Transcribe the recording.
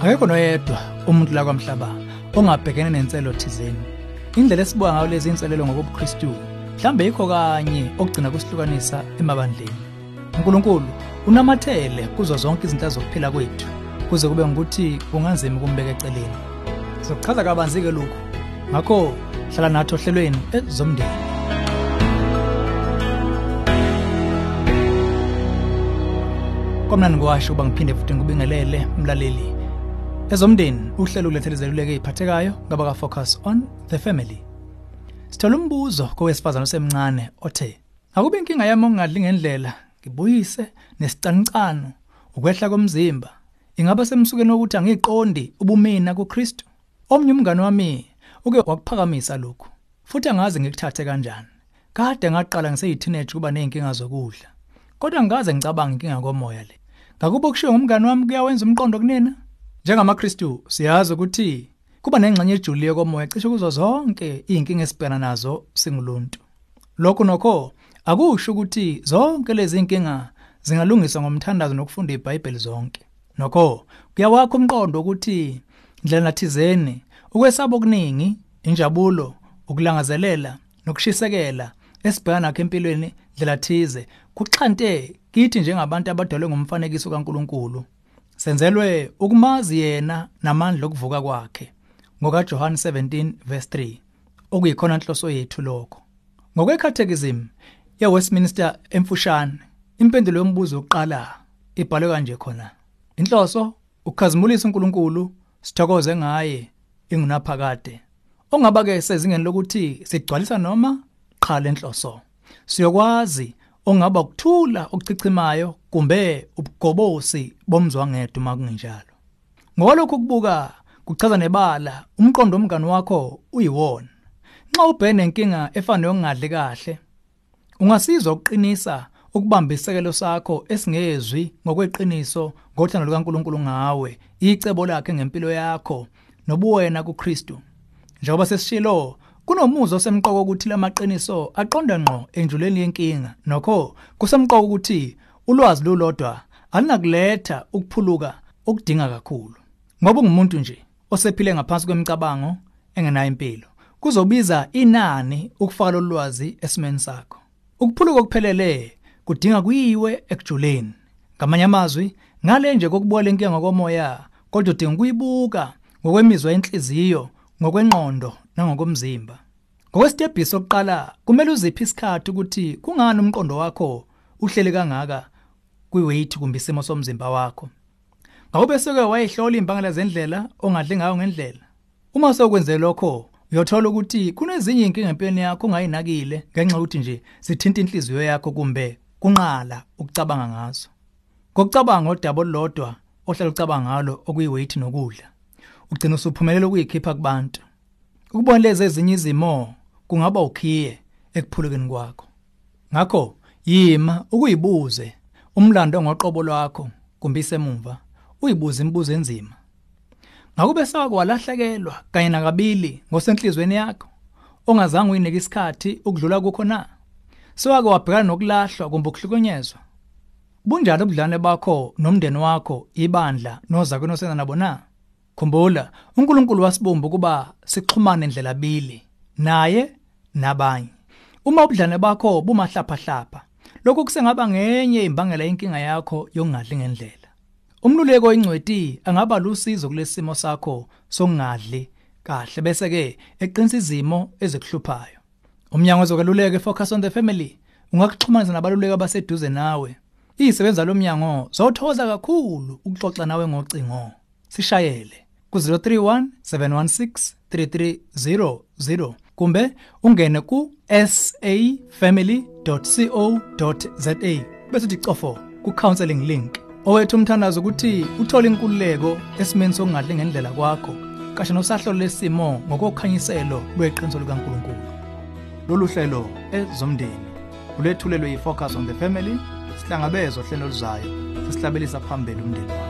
akekho noyedwa umuntu la kwamhlaba ongabhekene nenselo thizeni. Indlela esibuka ngayo lezi inselelo ngokobuKristu mhlambe yikho kanye okugcina kusihlukanisa emabandleni. uNkulunkulu unamathele kuzo zonke izinto zokuphila kwethu kuze kube ngukuthi kunganzima ukumbeka eceleni. Sizochaza kabanzi ke lokho ngakho hlala nathi ohlelweni ezomndeni. Komnani kwasho uba ngiphinde futhi ngibingelele mlaleli. Ezomndeni uhlelo ulethele izeluleko eziphathekayo ngaba ka focus on the family. Sithola umbuzo kowesifazana osemncane othe Akube inkinga yami ongadli ngendlela ngibuyise nesicanicano ukwehla komzimba. Ingaba semsukeni wokuthi angiqondi ubumina kuKristu? Omnye umngane wami uke wakuphakamisa lokhu futhi angazi ngikuthathe kanjani? Kade ngaqala ngiseyiteenage kuba nezinkinga zokudla. Kodwa ngaze ngicabanga inkinga komoya le. Ngakubo kushiwo ngumngane wami kuyawenza umqondo kunina? njengamaKristu siyazi ukuthi kuba nengxenye ejuliye komoya cishe kuzo zonke izinkinga esibhekana nazo singuluntu. Lokho nokho akusho ukuthi zonke lezi inkinga zingalungiswa ngomthandazo nokufunda iBhayibheli zonke. Nokho kuyawakho umqondo ukuthi indlela nathizeni ukwesaba okuningi injabulo ukulangazelela nokushisekela esibhekana nakho empilweni ndlela thize kuxhante kithi njengabantu abadalwe ngumfanekiso kaNkuluNkulu. Senzelwe ukumazi yena namandla okuvuka kwakhe ngoka John 17 verse 3 okuyikhona inhloso yethu lokho. ngokweCatechism yeWestminster emfushane impendulo yombuzo oqala ibhalwe kanje khona. Inhloso ukukhazimulisa uNkulunkulu sithokoze ngaye ingunaphakade. Ongaba ke sezingeni lokuthi sigcwalisa noma? Qha lenhloso siyokwazi ongaba ukuthula okuchichimayo kumbe ubugobosi bomzwangedwa uma kungenjalo. Ngokulokhu kubuka kuchaza nebala umqondo womngane wakho uyiwona. Nxa ubhene inkinga efana yokungadli kahle ungasizwa ukuqinisa ukubamba isekelo sakho esingezwi ngokweqiniso ngothando lukaNkuluNkulu ngawe icebo lakhe ngempilo yakho nobuwena kuKristu. Njengoba sesishilo kunomuzo osemqoko ukuthi lamaqiniso aqonda ngqo enjuleni yenkinga. Nokho kusemqoko ukuthi ulwazi lolodwa alinakuletha ukuphuluka okudinga kakhulu. Ngoba ungumuntu nje osephile ngaphansi kwemicabango engenayo impilo kuzobiza inani ukufaka lolwazi esimeni sakho. Ukuphuluka okuphelele kudinga kuyiwe ekujuleni. Ngamanye amazwi ngale nje kokubuka lenkinga ngokomoya kodwa udinga ukuyibuka ngokwemizwa yenhliziyo ngokwengqondo nangokomzimba. Ngokwesitebhisi sokuqala kumele uziphi isikhathi ukuthi kungani umqondo wakho uhleli kangaka kwiweight kumbe isimo somzimba wakho. Ngakube seke wayehlola imbangela zendlela ongadli ngayo ngendlela. Uma sokwenze lokho uyothola ukuthi kunezinye inkinga empilweni yakho ongayinakile ngenxa ukuthi nje sithinta inhliziyo yakho kumbe kunqala ukucabanga ngazo. Ngokucabanga odabo lodwa ohlala ucabanga ngalo okuyiweight nokudla. Ugcina usuphumelela ukuyikhipha kubantu. Ukubona lezi ezinye izimo kungaba ukhiye ekuphulukeni kwakho. Ngakho yima ukuyibuze. Umlando ngoqobo lwakho kumbe isemumva uyibuze imibuzo enzima. Ngakube sakwalahlekelwa kanye nakabili ngosenhlizweni yakho ongazange uyinike isikhathi ukudlula kukho na? Sewake wabhekana nokulahlwa kumbe ukuhlukunyezwa. Bunjani ubudlane bakho nomndeni wakho ibandla nozakweni osenza nabo na? Khumbula uNkulunkulu wasibumba ukuba sixhumane indlela bili naye nabanye. Uma ubudlane bakho bumahlaphahlapha lokho kusengaba ngenye imbangela yenkinga yakho yokungadli ngendlela. Umluleko oyingcweti angaba lusizo kulesimo sakho sokungadli kahle bese ke eqinisa izimo ezikuhluphayo. Umnyango wezokweluleka focus on the family ungakuxhumanisa nabaluleki abaseduze nawe. Izisebenza lomnyango zothoza kakhulu ukuxoxa nawe ngocingo. Sishayele. Ku-031 716 3300 kumbe ungene ku-safamily.co.za bese uthi cofo ku-counseling link. Owethu umthandazo ukuthi uthole inkululeko esimeni sokungadli ngendlela kwakho. Kashe nosahlolo lesimo ngokukhanyiselo lweqiniso likaNkuluNkulu. Lolu hlelo ezomndeni ulethulelwe yi-focus on the family sihlangabezwa hlelo luzayo sesihlabelisa phambili umndeni wakho.